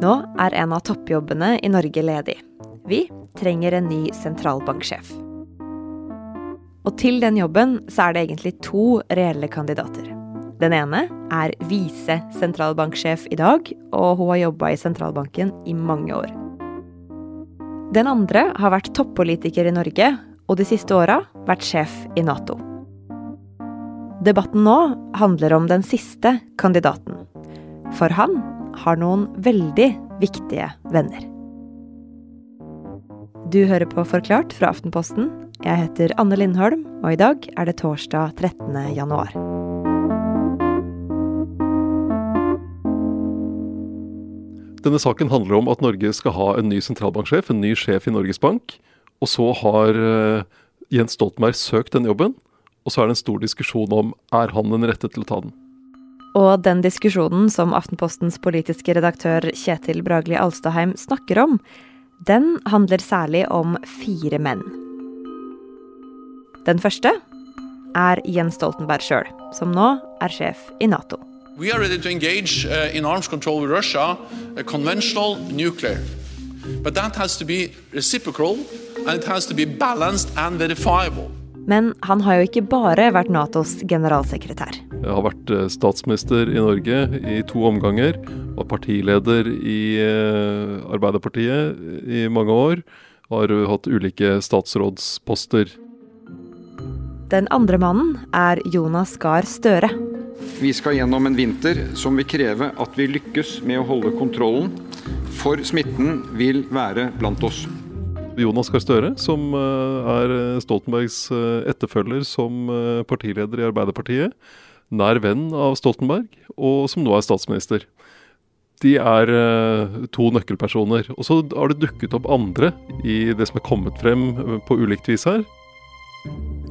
Nå er en av toppjobbene i Norge ledig. Vi trenger en ny sentralbanksjef. Og til den jobben så er det egentlig to reelle kandidater. Den ene er visesentralbanksjef i dag, og hun har jobba i sentralbanken i mange år. Den andre har vært toppolitiker i Norge, og de siste åra vært sjef i Nato. Debatten nå handler om den siste kandidaten. For han har noen veldig viktige venner. Du hører på Forklart fra Aftenposten. Jeg heter Anne Lindholm, og i dag er det torsdag 13. januar. Denne saken handler om at Norge skal ha en ny sentralbanksjef, en ny sjef i Norges Bank. Og så har eh, Jens Stoltenberg søkt den jobben, og så er det en stor diskusjon om er han den rette til å ta den. Og den diskusjonen som Aftenpostens politiske redaktør Kjetil Bragli Alstaheim snakker om, den handler særlig om fire menn. Den første er Jens Stoltenberg sjøl, som nå er sjef i Nato. We are ready to engage uh, in arms control with Russia, uh, conventional nuclear. But that has to be reciprocal and it has to. Men han har jo ikke bare vært Natos generalsekretær. Jeg har vært eh, statsminister i Norge i to omganger. Var partileder i eh, Arbeiderpartiet i mange år. Har hatt ulike statsrådsposter. Den andre mannen er Jonas Gahr Støre. Vi skal gjennom en vinter som vil kreve at vi lykkes med å holde kontrollen, for smitten vil være blant oss. Jonas Gahr Støre, som eh, er Stoltenbergs eh, etterfølger som eh, partileder i Arbeiderpartiet. Nær venn av Stoltenberg, og som nå er statsminister. De er to nøkkelpersoner. Og så har det dukket opp andre i det som er kommet frem på ulikt vis her.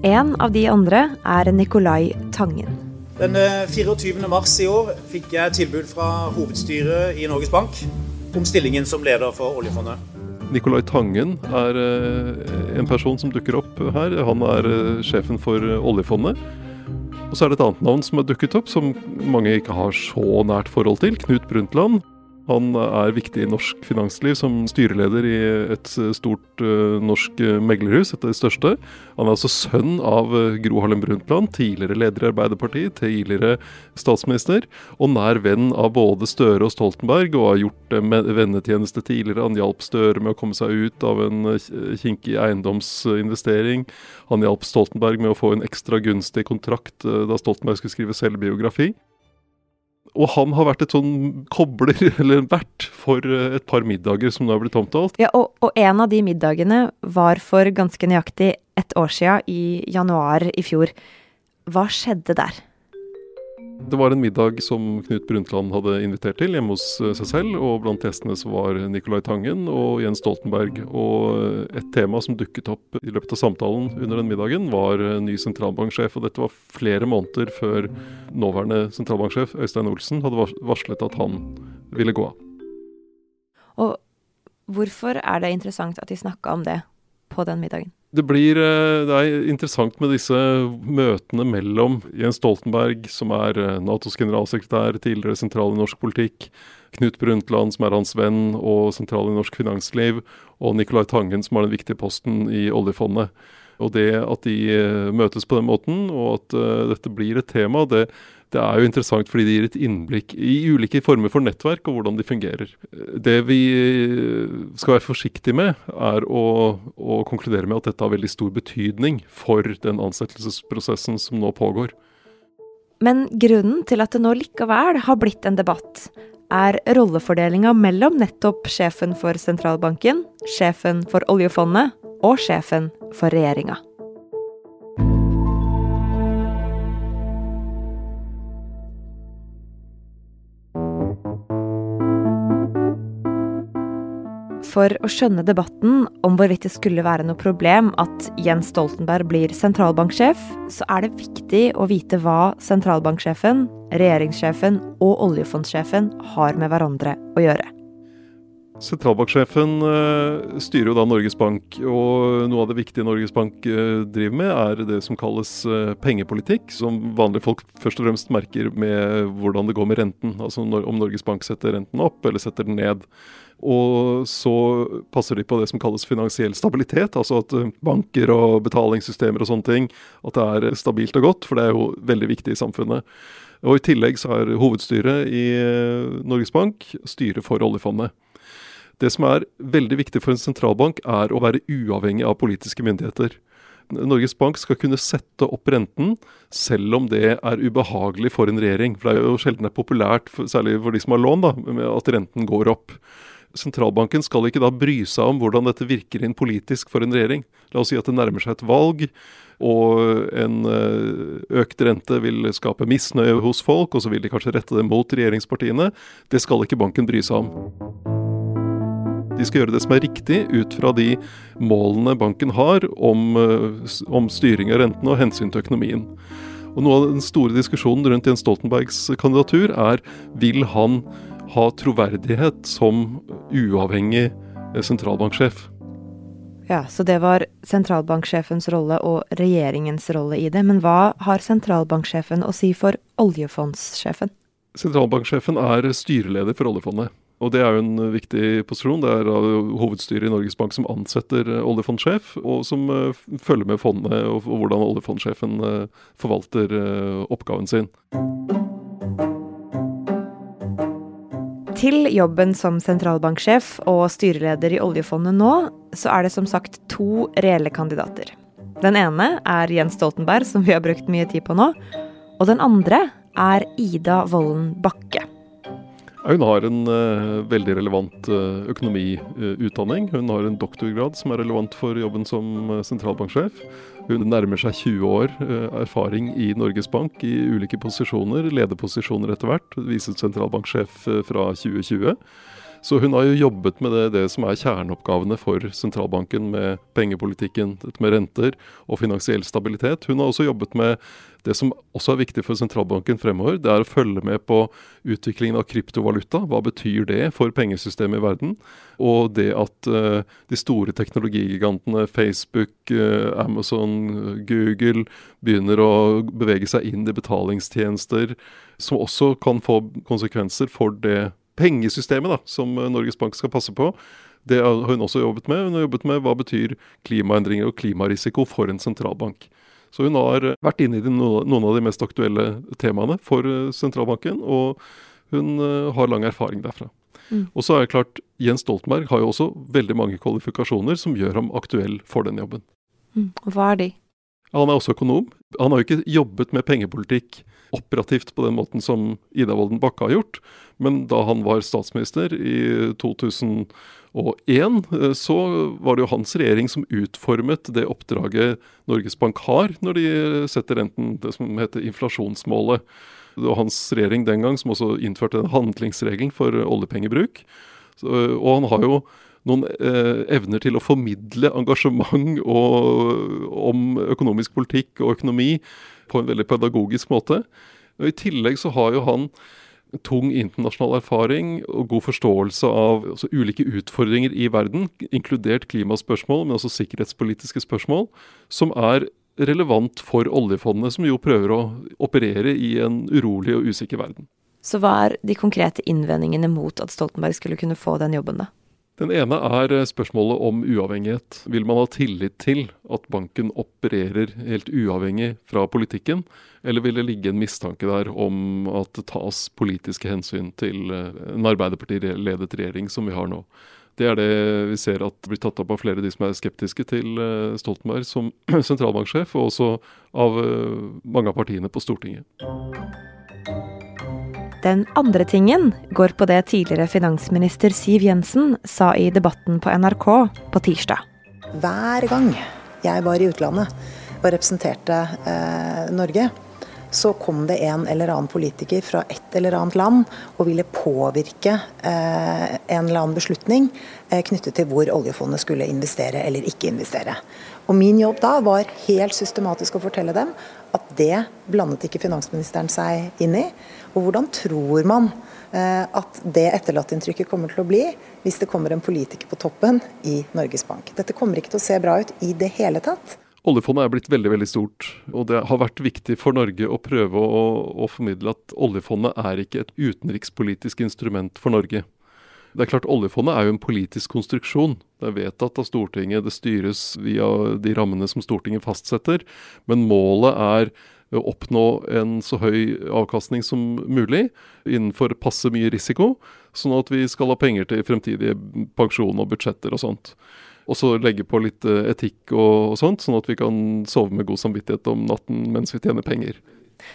En av de andre er Nicolai Tangen. Den 24. mars i år fikk jeg tilbud fra hovedstyret i Norges Bank om stillingen som leder for oljefondet. Nicolai Tangen er eh, en person som dukker opp her. Han er eh, sjefen for eh, oljefondet. Og så er det et annet navn som har dukket opp, som mange ikke har så nært forhold til. Knut Brundtland. Han er viktig i norsk finansliv som styreleder i et stort uh, norsk uh, meglerhus, et av de største. Han er altså sønn av uh, Gro Harlem Brundtland, tidligere leder i Arbeiderpartiet, tidligere statsminister, og nær venn av både Støre og Stoltenberg, og har gjort vennetjeneste tidligere. Han hjalp Støre med å komme seg ut av en kinkig eiendomsinvestering. Han hjalp Stoltenberg med å få en ekstra gunstig kontrakt da Stoltenberg skulle skrive selvbiografi. Og han har vært et sånn kobler, eller vert, for eh, et par middager som nå er blitt omtalt. Ja, og, og, en av de middagene var for ganske nøyaktig ett år sia, i januar i fjor. Hva skjedde der? Det var en middag som Knut Brundtland hadde invitert til hjemme hos eh, seg selv. og Blant gjestene så var Nicolai Tangen og Jens Stoltenberg. Og et tema som dukket opp i løpet av samtalen under den middagen, var ny sentralbanksjef. Og dette var flere måneder før nåværende sentralbanksjef Øystein Olsen hadde varslet at han ville gå av. Og hvorfor er det interessant at de snakka om det på den middagen? Det, blir, eh, det er interessant med disse møtene mellom Jens Stoltenberg, som er eh, Natos generalsekretær, tidligere sentral i norsk politikk, Knut Brundtland, som er hans venn og sentral i norsk finansliv, og Nicolai Tangen, som har den viktige posten i oljefondet. Og det at de eh, møtes på den måten, og at dette blir et tema, det, det er jo interessant fordi det gir et innblikk i ulike former for nettverk og hvordan de fungerer. Det vi skal være forsiktige med, er å, å konkludere med at dette har veldig stor betydning for den ansettelsesprosessen som nå pågår. Men grunnen til at det nå likevel har blitt en debatt, er rollefordelinga mellom nettopp sjefen for sentralbanken, sjefen for oljefondet og sjefen for regjeringa. For å skjønne debatten om hvorvidt det skulle være noe problem at Jens Stoltenberg blir sentralbanksjef, så er det viktig å vite hva sentralbanksjefen, regjeringssjefen og oljefondsjefen har med hverandre å gjøre. Sentralbanksjefen eh, styrer jo da Norges Bank, og noe av det viktige Norges Bank eh, driver med, er det som kalles eh, pengepolitikk, som vanlige folk først og fremst merker med hvordan det går med renten. Altså om Norges Bank setter renten opp eller setter den ned. Og så passer de på det som kalles finansiell stabilitet, altså at banker og betalingssystemer og sånne ting, at det er stabilt og godt, for det er jo veldig viktig i samfunnet. Og I tillegg så er hovedstyret i Norges Bank styret for oljefondet. Det som er veldig viktig for en sentralbank, er å være uavhengig av politiske myndigheter. Norges Bank skal kunne sette opp renten, selv om det er ubehagelig for en regjering. For det er jo sjelden det er populært, særlig for de som har lån, da, at renten går opp. Sentralbanken skal ikke da bry seg om hvordan dette virker inn politisk for en regjering. La oss si at det nærmer seg et valg, og en eh, økt rente vil skape misnøye hos folk, og så vil de kanskje rette det mot regjeringspartiene. Det skal ikke banken bry seg om. De skal gjøre det som er riktig ut fra de målene banken har om, eh, om styring av rentene og hensyn til økonomien. Og Noe av den store diskusjonen rundt Jens Stoltenbergs kandidatur er vil han ha troverdighet som uavhengig sentralbanksjef. Ja, Så det var sentralbanksjefens rolle og regjeringens rolle i det. Men hva har sentralbanksjefen å si for oljefondssjefen? Sentralbanksjefen er styreleder for oljefondet. Og det er jo en viktig posisjon. Det er hovedstyret i Norges Bank som ansetter eh, oljefondsjef, og som eh, følger med fondet og hvordan oljefondsjefen eh, forvalter oppgaven sin. Til jobben som sentralbanksjef og styreleder i oljefondet nå, så er det som sagt to reelle kandidater. Den ene er Jens Stoltenberg, som vi har brukt mye tid på nå. Og den andre er Ida Vollen Bakke. Hun har en uh, veldig relevant uh, økonomiutdanning. Hun har en doktorgrad som er relevant for jobben som uh, sentralbanksjef. Hun nærmer seg 20 år erfaring i Norges Bank i ulike posisjoner, lederposisjoner etter hvert. Viset sentralbanksjef fra 2020. Så hun har jo jobbet med det, det, som er kjerneoppgavene for sentralbanken, med pengepolitikken, med renter og finansiell stabilitet. Hun har også jobbet med det som også er viktig for sentralbanken fremover. Det er å følge med på utviklingen av kryptovaluta. Hva betyr det for pengesystemet i verden? Og det at uh, de store teknologigigantene Facebook, uh, Amazon, Google begynner å bevege seg inn i betalingstjenester, som også kan få konsekvenser for det pengesystemet da, som eh, Norges Bank skal passe på, det har hun også jobbet med. Hun har jobbet med hva betyr klimaendringer og klimarisiko for en sentralbank. Så hun har vært inne i noen av de mest aktuelle temaene for eh, sentralbanken, og hun eh, har lang erfaring derfra. Mm. Og så er det klart, Jens Stoltenberg har jo også veldig mange kvalifikasjoner som gjør ham aktuell for den jobben. Mm. Hva er de? Han er også økonom. Han har jo ikke jobbet med pengepolitikk operativt på den måten som Ida Wolden Bakke har gjort. Men da han var statsminister i 2001, eh, så var det jo hans regjering som utformet det oppdraget Norges Bank har når de setter renten, det som heter inflasjonsmålet. Det var hans regjering den gang som også innførte den handlingsregelen for oljepengebruk. og han har jo noen eh, evner til å formidle engasjement og, om økonomisk politikk og økonomi på en veldig pedagogisk måte. Og I tillegg så har jo han tung internasjonal erfaring og god forståelse av altså, ulike utfordringer i verden, inkludert klimaspørsmål, men også sikkerhetspolitiske spørsmål, som er relevant for oljefondet, som jo prøver å operere i en urolig og usikker verden. Så hva er de konkrete innvendingene mot at Stoltenberg skulle kunne få den jobben, da? Den ene er eh, spørsmålet om uavhengighet. Vil man ha tillit til at banken opererer helt uavhengig fra politikken, eller vil det ligge en mistanke der om at det tas politiske hensyn til eh, en Arbeiderparti-ledet regjering som vi har nå? Det er det vi ser at blir tatt opp av flere av de som er skeptiske til eh, Stoltenberg som sentralbanksjef, og også av mange av partiene på Stortinget. Den andre tingen går på det tidligere finansminister Siv Jensen sa i debatten på NRK på tirsdag. Hver gang jeg var i utlandet og representerte eh, Norge, så kom det en eller annen politiker fra et eller annet land og ville påvirke eh, en eller annen beslutning eh, knyttet til hvor oljefondet skulle investere eller ikke investere. Og Min jobb da var helt systematisk å fortelle dem at det blandet ikke finansministeren seg inn i. Og hvordan tror man eh, at det etterlatteinntrykket kommer til å bli hvis det kommer en politiker på toppen i Norges Bank. Dette kommer ikke til å se bra ut i det hele tatt. Oljefondet er blitt veldig veldig stort, og det har vært viktig for Norge å prøve å, å formidle at oljefondet er ikke et utenrikspolitisk instrument for Norge. Det er klart Oljefondet er jo en politisk konstruksjon. Det er vedtatt av Stortinget, det styres via de rammene som Stortinget fastsetter. Men målet er å oppnå en så høy avkastning som mulig innenfor passe mye risiko, sånn at vi skal ha penger til fremtidige pensjon og budsjetter og sånt. Og så legge på litt eh, etikk og, og sånt, sånn at vi kan sove med god samvittighet om natten mens vi tjener penger.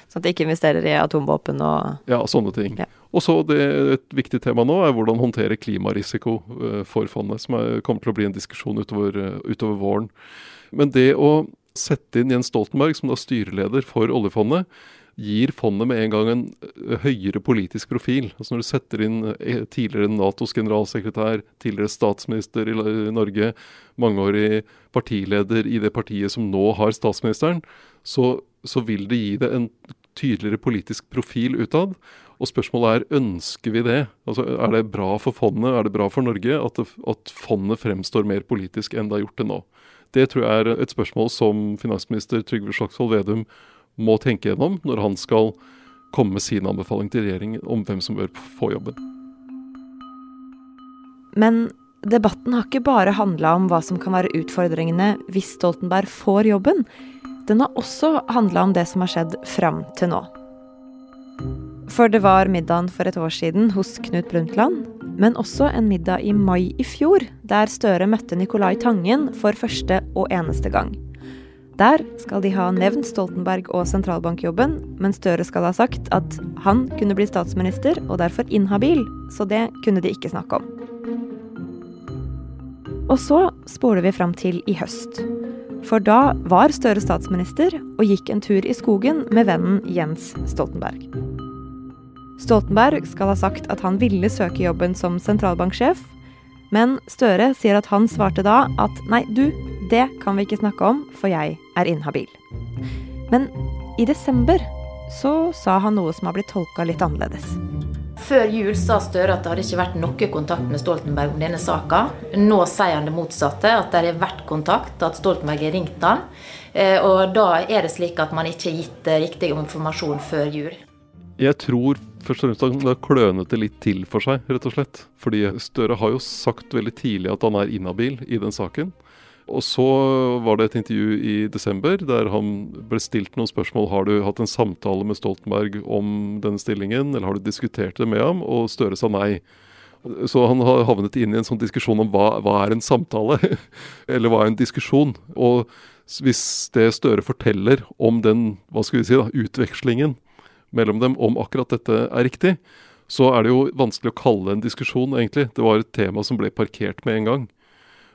Sånn at de ikke investerer i atomvåpen og Ja, sånne ting. Ja. Og så Et viktig tema nå er hvordan håndtere klimarisiko uh, for fondet, som er, kommer til å bli en diskusjon utover, uh, utover, våren. Men det å sette inn Jens Stoltenberg som da styreleder for oljefondet, gir fondet med en gang en uh, høyere politisk profil. Altså Når du setter inn tidligere Natos generalsekretær, tidligere statsminister i Norge, mangeårig partileder i det partiet som nå har statsministeren, så så vil det gi det en tydeligere politisk profil utad. Og spørsmålet er ønsker vi det? Altså, Er det bra for fondet, er det bra for Norge at, det, at fondet fremstår mer politisk enn det har gjort det nå? Det tror jeg er et spørsmål som finansminister Trygve Slagsvold Vedum må tenke gjennom når han skal komme med sin anbefaling til regjeringen om hvem som bør få jobben. Men debatten har ikke bare handla om hva som kan være utfordringene hvis Stoltenberg får jobben. Den har også handla om det som har skjedd fram til nå. For det var middagen for et år siden hos Knut Brundtland, men også en middag i mai i fjor, der Støre møtte Nicolai Tangen for første og eneste gang. Der skal de ha nevnt Stoltenberg og sentralbankjobben, men Støre skal ha sagt at han kunne bli statsminister og derfor inhabil, så det kunne de ikke snakke om. Og så spoler vi fram til i høst. For da var Støre statsminister og gikk en tur i skogen med vennen Jens Stoltenberg. Stoltenberg skal ha sagt at han ville søke jobben som sentralbanksjef, men Støre sier at han svarte da at nei, du, det kan vi ikke snakke om, for jeg er inhabil. Men i desember så sa han noe som har blitt tolka litt annerledes. Før jul sa Støre at det hadde ikke vært noe kontakt med Stoltenberg om denne saka. Nå sier han det motsatte, at det har vært kontakt, at Stoltenberg har ringt han. Eh, og da er det slik at man ikke har gitt eh, riktig informasjon før jul. Jeg tror først og fremst det har klønet det litt til for seg, rett og slett. Fordi Støre har jo sagt veldig tidlig at han er inhabil i den saken. Og så var det et intervju i desember der han ble stilt noen spørsmål. Har du hatt en samtale med Stoltenberg om denne stillingen, eller har du diskutert det med ham? Og Støre sa nei. Så han har havnet inn i en sånn diskusjon om hva, hva er en samtale? eller hva er en diskusjon? Og hvis det Støre forteller om den hva skal vi si da, utvekslingen mellom dem om akkurat dette er riktig, så er det jo vanskelig å kalle det en diskusjon, egentlig. Det var et tema som ble parkert med en gang.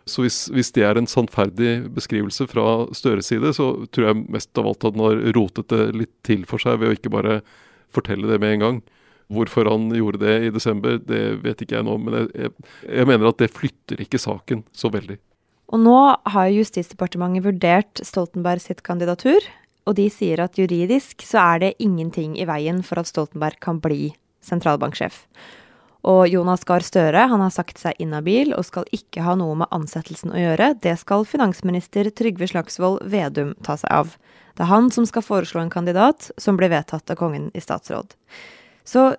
Så hvis, hvis, det er en sannferdig beskrivelse fra Støres side, så tror jeg mest av alt at han har rotet det litt til for seg ved å ikke bare fortelle det med en gang. Hvorfor han gjorde det i desember, det vet ikke jeg nå, men jeg, jeg, mener at det flytter ikke saken så veldig. Og nå har Justisdepartementet vurdert Stoltenberg sitt kandidatur, og de sier at juridisk så er det ingenting i veien for at Stoltenberg kan bli sentralbanksjef. Og Jonas Gahr Støre han har sagt seg inhabil og skal ikke ha noe med ansettelsen å gjøre. Det skal finansminister Trygve Slagsvold Vedum ta seg av. Det er han som skal foreslå en kandidat som blir vedtatt av kongen i statsråd. Så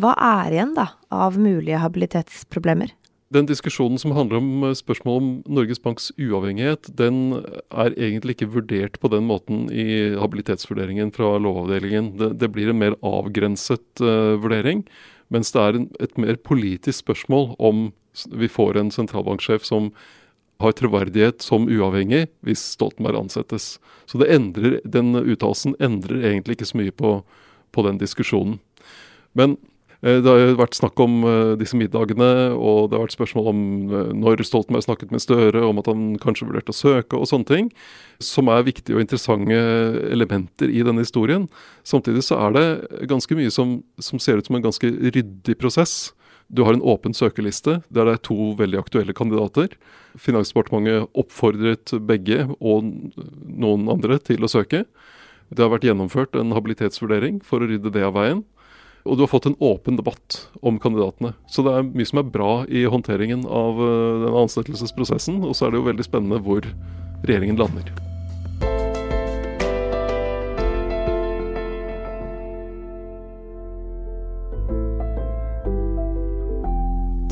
hva er igjen da av mulige habilitetsproblemer? Den diskusjonen som handler om eh, spørsmålet om Norges Banks uavhengighet, den er egentlig ikke vurdert på den måten i habilitetsvurderingen fra Lovavdelingen. Det, det blir en mer avgrenset uh, vurdering. Mens det er en, et mer politisk spørsmål om vi får en sentralbanksjef som har troverdighet som uavhengig hvis Stoltenberg ansettes. Så det endrer, den uttalelsen endrer egentlig ikke så mye på, på den diskusjonen. Men det har vært snakk om eh, disse middagene, og det har vært spørsmål om eh, når Stoltenberg snakket med Støre, om at han kanskje vurderte å søke, og sånne ting. Som er viktige og interessante elementer i denne historien. Samtidig så er det ganske mye som, som ser ut som en ganske ryddig prosess. Du har en åpen søkerliste der det er to veldig aktuelle kandidater. Finansdepartementet oppfordret begge og noen andre til å søke. Det har vært gjennomført en habilitetsvurdering for å rydde det av veien. Og du har fått en åpen debatt om kandidatene. Så det er mye som er bra i håndteringen av uh, den ansettelsesprosessen. Og så er det jo veldig spennende hvor regjeringen lander.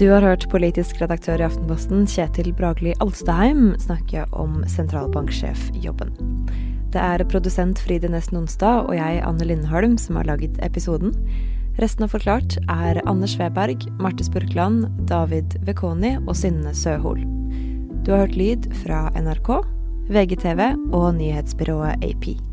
Du har hørt politisk redaktør i Aftenposten Kjetil Bragli Alstaheim snakke om sentralbanksjefjobben. Det er produsent Fride Nesten Onsdag og jeg, Anne Lindholm, som har laget episoden. Resten av Forklart er Anders Sveberg, Marte Spurkland, David Vekoni og Synne Søhol. Du har hørt lyd fra NRK, VGTV og nyhetsbyrået AP.